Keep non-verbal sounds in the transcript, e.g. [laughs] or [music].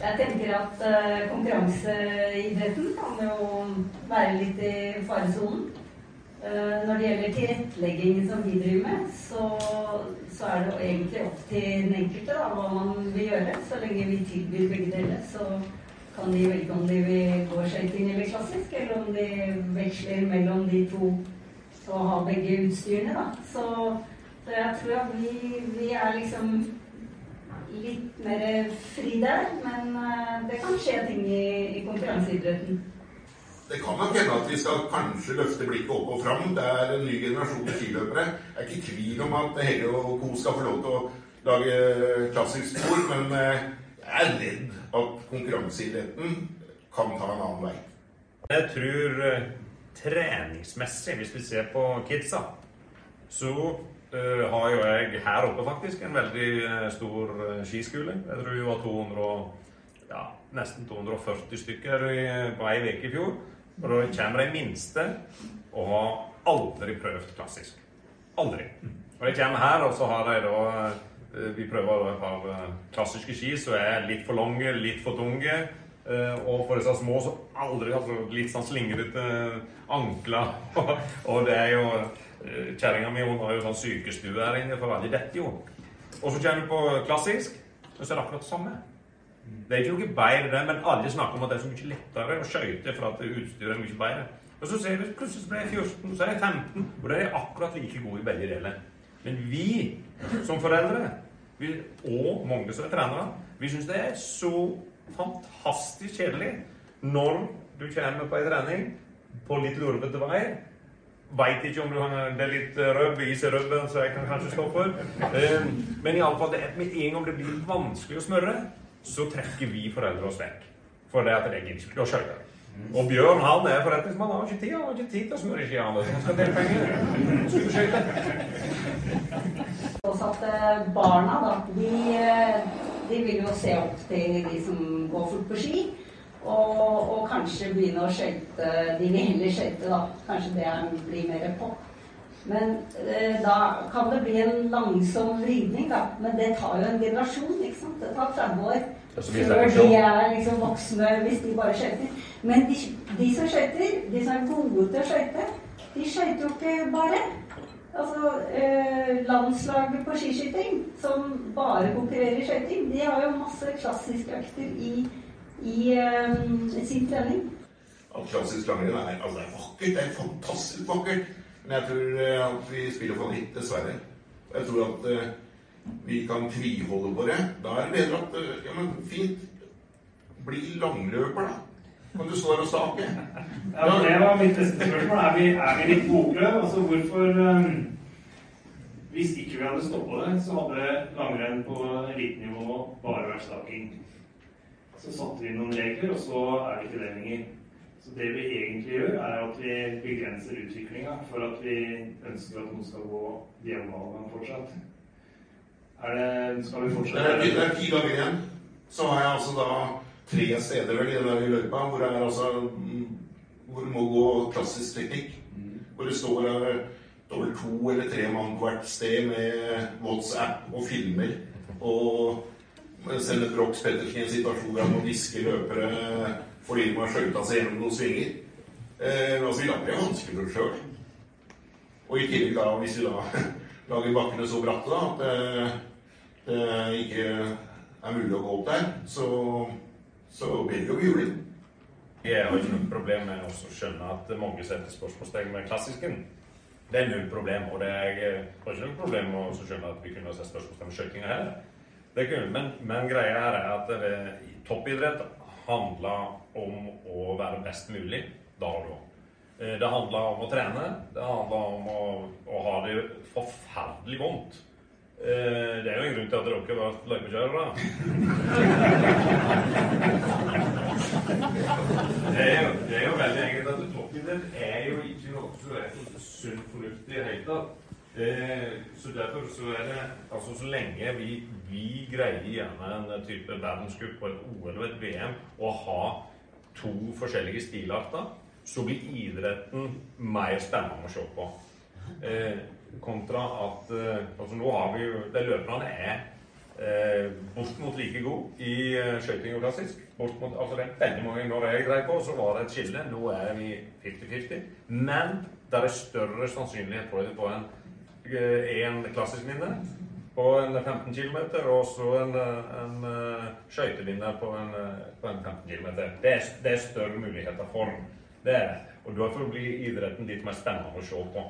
Jeg tenker at uh, konkurranseidretten kan jo være litt i faresonen. Uh, når det gjelder tilrettelegging som vi driver med, så, så, er det jo egentlig opp til den enkelte da, hva man vil gjøre. Så lenge vi tilbyr begge deler, så kan de velge om de vil gå skøyting eller klassisk, eller om de veksler mellom de to og har begge utstyrene. da. Så, så jeg tror at vi, vi er liksom litt mer fri der. Men uh, det kan skje ting i, i konkurranseidretten. Det kan nok hende at vi skal kanskje løfte blikket opp og fram. Det er en ny generasjon skiløpere. Jeg er ikke i tvil om at Helle og co. skal få lov til å lage klassisk spor, men uh, jeg er redd at konkurranseidretten kan ta en annen vei. Jeg tror uh, treningsmessig, hvis vi ser på kidsa, så har jo jeg her oppe faktisk en veldig uh, stor uh, skiskole. Jeg tror vi var 200, ja, nesten 240 stykker på ei uke i fjor. Og da kommer de minste og har aldri prøvd klassisk. Aldri. Og de kommer her, og så har de da Vi prøver å ha klassiske ski som er litt for lange, litt for tunge. Og for disse små som aldri altså Litt sånn slingrete ankler. [laughs] og det er jo Kjerringa mi har jo sånn sykestue her inne, for alle detter jo. Og så kommer du på klassisk, og så er det akkurat det samme. Det er ikke noe bedre, det, men alle snakker om at det er så mye lettere å skøyte for at utstyret er mye bedre. Og så ser vi plutselig så ble jeg 14, så er jeg 15, og da er jeg akkurat like god i begge deler. Men vi som foreldre, vi, og mange som er trenere, vi syns det er så fantastisk kjedelig når du kommer på ei trening på litt lurvete vei Veit ikke om du har, det er litt røbb, is i røbben, så jeg kan kanskje stå for. Um, men iallfall, med en gang det blir vanskelig å smøre, så trekker vi foreldre oss vekk. For det at det gidder ikke. å skjøte. Og Bjørn han er forretningsmann. Han har ikke tid Han har ikke tid til å smøre skia. Han skal dele penger. Skulle skøyte. Også at barna, da, de, de vil jo se opp til de som går fort på ski. Og, og, kanskje begynne å skøyte De vil heller skøyte, da. Kanskje det blir mer pop. Men eh, da kan det bli en langsom vridning, da. Men det tar jo en generasjon. ikke sant? Det tar 30 år før de er liksom voksne hvis de bare skøyter. Men de, de som skøyter, de som er gode til å skøyte, de skøyter jo ikke bare. Altså, eh, Landslaget på skiskyting, som bare konkurrerer i skøyting, de har jo masse klassiske økter i i eh, sin trening. Og klassisk langrenn er, altså er vakkert. Det er fantastisk vakkert. Men jeg tror uh, at vi spiller for litt, dessverre. Jeg tror at uh, vi kan tviholde på det. Da er det bedre at Ja, men fint. Bli langløper, da. Kan du stå her og staker. Ja, det var mitt beste spørsmål. Er vi, er vi litt bokløv? Altså hvorfor um, Hvis ikke vi hadde stoppa det, så hadde langrenn på elitenivå bare vært staking. Så satte vi noen regler, og så er det ikke det lenger. Så det vi egentlig gjør, er at vi begrenser utviklinga for at vi ønsker at noen skal gå diagonalgang fortsatt. Er det, skal vi fortsette? Det er, ti dager igjen. Så har jeg altså da tre steder vel i den løypa hvor, er altså, hvor du må gå klassisk teknikk. Hvor det står vel to eller tre mann hvert sted med WhatsApp og filmer. Og et Brox Pettersen i en situasjon hvor han må diske løpere fordi de har skøyta seg gjennom noen svinger. Eh, altså, Vi lager det vanskelig for oss sjøl. Og i tillegg, da, hvis vi da [laughs] lager bakkene så bratte da, at det, det, ikke er mulig å gå opp der, så, så blir det jo juling. Jeg har ikke noe problem med å skjønne at mange setter spørsmålstegn med klassisken. Det er null problem. Og det er, ikke noe problem med å skjønne at vi kunne sett spørsmålstegn med kjøkkenet heller. Det kunne, men, men, greia her er at det, toppidrett handler om å være best mulig da og da. Eh, det handler om å trene. Det handler om å, å ha det forferdelig vondt. Eh, det er jo en grunn til at dere har vært løypekjørere. Det er, jo, det er jo veldig enkelt at toppidrett er jo ikke noe som er så sunt fornuftig i det hele tatt. Eh, så derfor så er det Altså så lenge vi, vi greier gjerne en type verdenscup på et OL og et VM å ha to forskjellige stilarter, så blir idretten mer spennende å se på. Eh, kontra at eh, Altså nå har vi jo det løperne er eh, bortimot like god i eh, skøyting og klassisk. Bortimot, altså det er veldig mange Når jeg drev på, så var det et skille. Nå er vi 50-50. Men det er større sannsynlighet for det på en, eh, en klassisk vinner på en 15 km, og så en, en skøytevinner på på en 15 km. Det er, det er større muligheter for det. er det. Og derfor blir bli idretten litt mer spennende å se på.